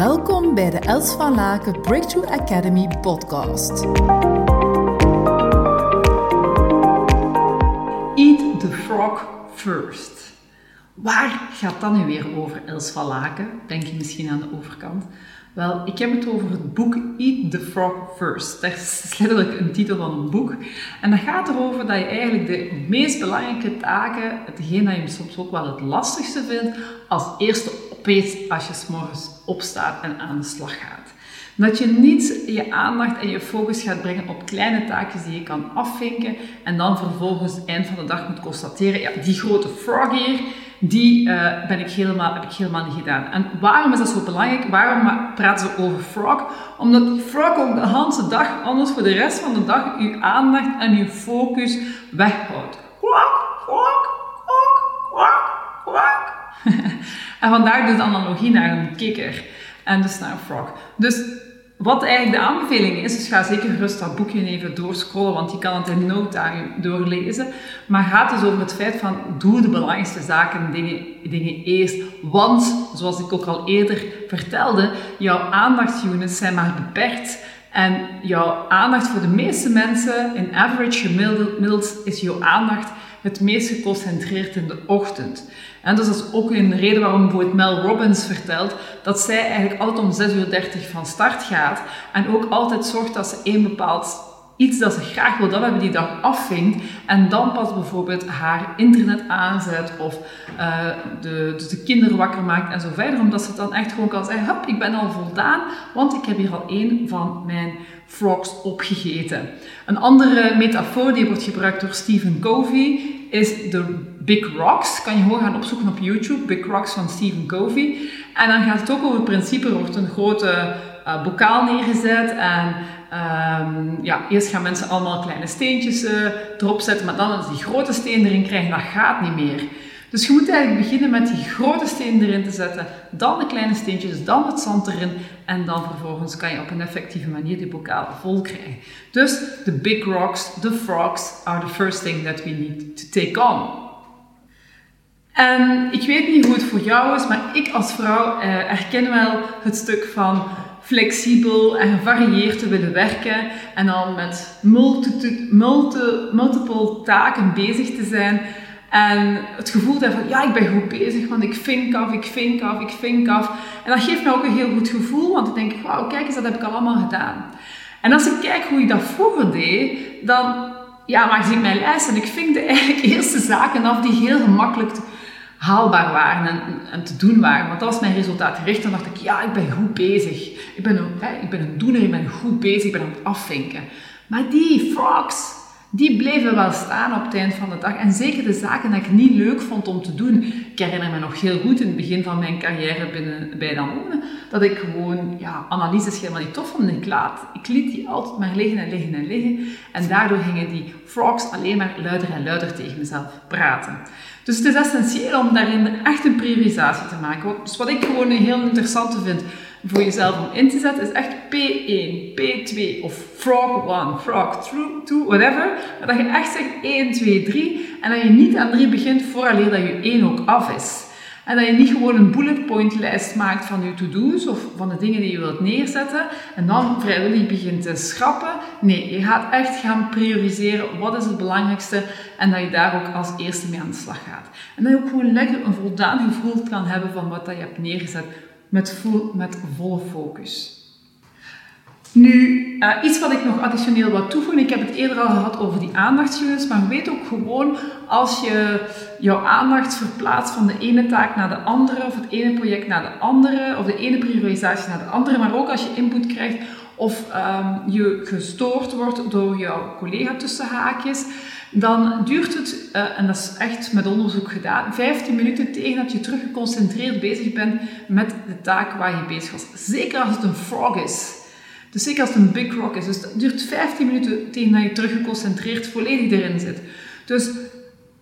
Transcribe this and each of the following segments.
Welkom bij de Els van Laken Breakthrough Academy podcast. Eat the frog first. Waar gaat dat nu weer over, Els van Laken? Denk je misschien aan de overkant. Wel, ik heb het over het boek Eat the Frog First. Dat is letterlijk een titel van een boek. En dat gaat erover dat je eigenlijk de meest belangrijke taken, hetgeen dat je soms ook wel het lastigste vindt, als eerste opeet als je s morgens opstaat en aan de slag gaat. Dat je niet je aandacht en je focus gaat brengen op kleine taakjes die je kan afvinken en dan vervolgens eind van de dag moet constateren, ja, die grote frog hier, die uh, ben ik helemaal, heb ik helemaal niet gedaan. En waarom is dat zo belangrijk? Waarom praten ze over frog? Omdat frog ook de hele dag, anders voor de rest van de dag, je aandacht en je focus weghoudt. Kwak, kwak, kwak, kwak. en vandaar dus de analogie naar een kikker en dus naar een frog. Dus wat eigenlijk de aanbeveling is, ga zeker gerust dat boekje even doorscrollen, want je kan het in no time doorlezen. Maar gaat dus over het feit van, doe de belangrijkste zaken, dingen, dingen eerst. Want, zoals ik ook al eerder vertelde, jouw aandachtsunits zijn maar beperkt. En jouw aandacht voor de meeste mensen, in average gemiddeld, is jouw aandacht het meest geconcentreerd in de ochtend. En dus dat is ook een reden waarom bijvoorbeeld Mel Robbins vertelt dat zij eigenlijk altijd om 6.30 uur van start gaat en ook altijd zorgt dat ze een bepaald iets dat ze graag wil dat hebben die dag afvinkt en dan pas bijvoorbeeld haar internet aanzet of uh, de, dus de kinderen wakker maakt en zo verder, omdat ze dan echt gewoon kan zeggen, hup, ik ben al voldaan, want ik heb hier al één van mijn frogs opgegeten. Een andere metafoor die wordt gebruikt door Stephen Covey is de Big Rocks. Kan je gewoon gaan opzoeken op YouTube, Big Rocks van Stephen Covey. En dan gaat het ook over het principe, er wordt een grote uh, bokaal neergezet en um, ja, eerst gaan mensen allemaal kleine steentjes uh, erop zetten, maar dan als die grote steen erin krijgen, dat gaat niet meer. Dus je moet eigenlijk beginnen met die grote steen erin te zetten, dan de kleine steentjes, dan het zand erin en dan vervolgens kan je op een effectieve manier die bokaal vol krijgen. Dus de big rocks, the frogs, are the first thing that we need to take on. En ik weet niet hoe het voor jou is, maar ik als vrouw eh, herken wel het stuk van flexibel en gevarieerd te willen werken en dan met multi, multi, multiple taken bezig te zijn. En het gevoel te hebben van, ja, ik ben goed bezig, want ik vink af, ik vink af, ik vink af. En dat geeft me ook een heel goed gevoel, want dan denk ik, wauw, kijk eens, dat heb ik allemaal gedaan. En als ik kijk hoe ik dat vroeger deed, dan ja, maakte ik mijn lijst en ik vinkte eigenlijk eerst de zaken af die heel gemakkelijk haalbaar waren en, te doen waren. Want was mijn resultaatgericht. Dan dacht ik, ja, ik ben goed bezig. Ik ben, hè, ik ben een doener, ik ben goed bezig, ik ben aan het afvinken. Maar die frogs, die bleven wel staan op het eind van de dag. En zeker de zaken die ik niet leuk vond om te doen. Ik herinner me nog heel goed in het begin van mijn carrière binnen, bij Danone, dat ik gewoon ja, analyses helemaal niet tof vond. Ik, laat, ik liet die altijd maar liggen en liggen en liggen. En daardoor gingen die frogs alleen maar luider en luider tegen mezelf praten. Dus het is essentieel om daarin echt een priorisatie te maken. Dus wat ik gewoon heel interessante vind voor jezelf om in te zetten, is echt P1, P2 of frog 1, frog 2, whatever. Maar dat je echt zegt 1, 2, 3 en dat je niet aan 3 begint vooraleer dat je 1 ook af is. En dat je niet gewoon een bullet point lijst maakt van je to-do's of van de dingen die je wilt neerzetten en dan vrijwillig begint te schrappen. Nee, je gaat echt gaan prioriseren wat is het belangrijkste en dat je daar ook als eerste mee aan de slag gaat. En dat je ook gewoon lekker een voldaan gevoel kan hebben van wat dat je hebt neergezet met, vol, met volle focus. Nu, uh, iets wat ik nog additioneel wil toevoegen, ik heb het eerder al gehad over die aandachtsunits, maar weet ook gewoon als je jouw aandacht verplaatst van de ene taak naar de andere, of het ene project naar de andere, of de ene priorisatie naar de andere, maar ook als je input krijgt of um, je gestoord wordt door jouw collega tussen haakjes, dan duurt het, uh, en dat is echt met onderzoek gedaan, 15 minuten tegen dat je terug geconcentreerd bezig bent met de taak waar je bezig was. Zeker als het een frog is. Dus zeker als het een big rock is. Dus het duurt 15 minuten tegen dat je terug geconcentreerd volledig erin zit. Dus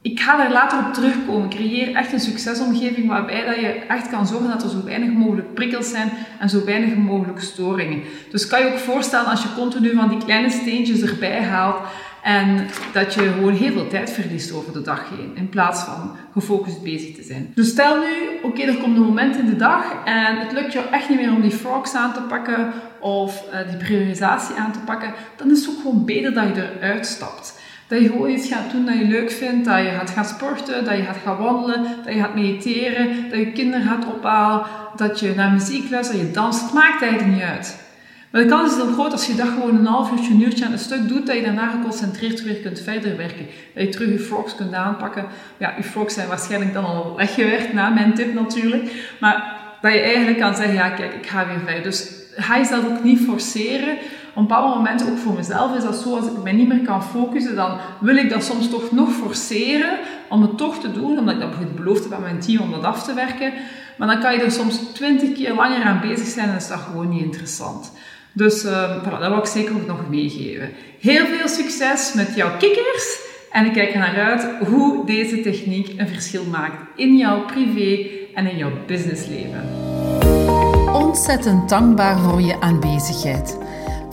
ik ga daar later op terugkomen. Creëer echt een succesomgeving waarbij dat je echt kan zorgen dat er zo weinig mogelijk prikkels zijn en zo weinig mogelijk storingen. Dus kan je ook voorstellen als je continu van die kleine steentjes erbij haalt En dat je gewoon heel veel tijd verliest over de dag heen, in plaats van gefocust bezig te zijn. Dus stel nu, oké, er komt een moment in de dag en het lukt jou echt niet meer om die frogs aan te pakken of uh, die priorisatie aan te pakken, dan is het ook gewoon beter dat je eruit stapt. Dat je gewoon iets gaat doen dat je leuk vindt, dat je gaat gaan sporten, dat je gaat gaan wandelen, dat je gaat mediteren, dat je kinderen gaat ophalen, dat je naar muziek luistert, dat je danst. Het maakt eigenlijk niet uit. Maar de kans is heel groot als je dat gewoon een half uurtje, een uurtje aan een stuk doet, dat je daarna geconcentreerd weer kunt verder werken. Dat je terug je frogs kunt aanpakken. Ja, je frogs zijn waarschijnlijk dan al weggewerkt, na mijn tip natuurlijk. Maar dat je eigenlijk kan zeggen, ja kijk, ik ga weer verder. Dus ga jezelf ook niet forceren. Op een bepaald moment, ook voor mezelf, is dat zo, als ik mij niet meer kan focussen, dan wil ik dat soms toch nog forceren om het toch te doen, omdat ik dat bijvoorbeeld beloofd heb aan mijn team om dat af te werken. Maar dan kan je er soms twintig keer langer aan bezig zijn en is dat gewoon niet interessant. Dus uh, voilà, dat wil ik zeker ook nog meegeven. Heel veel succes met jouw kikkers. En ik kijk er naar uit hoe deze techniek een verschil maakt in jouw privé en in jouw businessleven. Ontzettend dankbaar voor je aanwezigheid.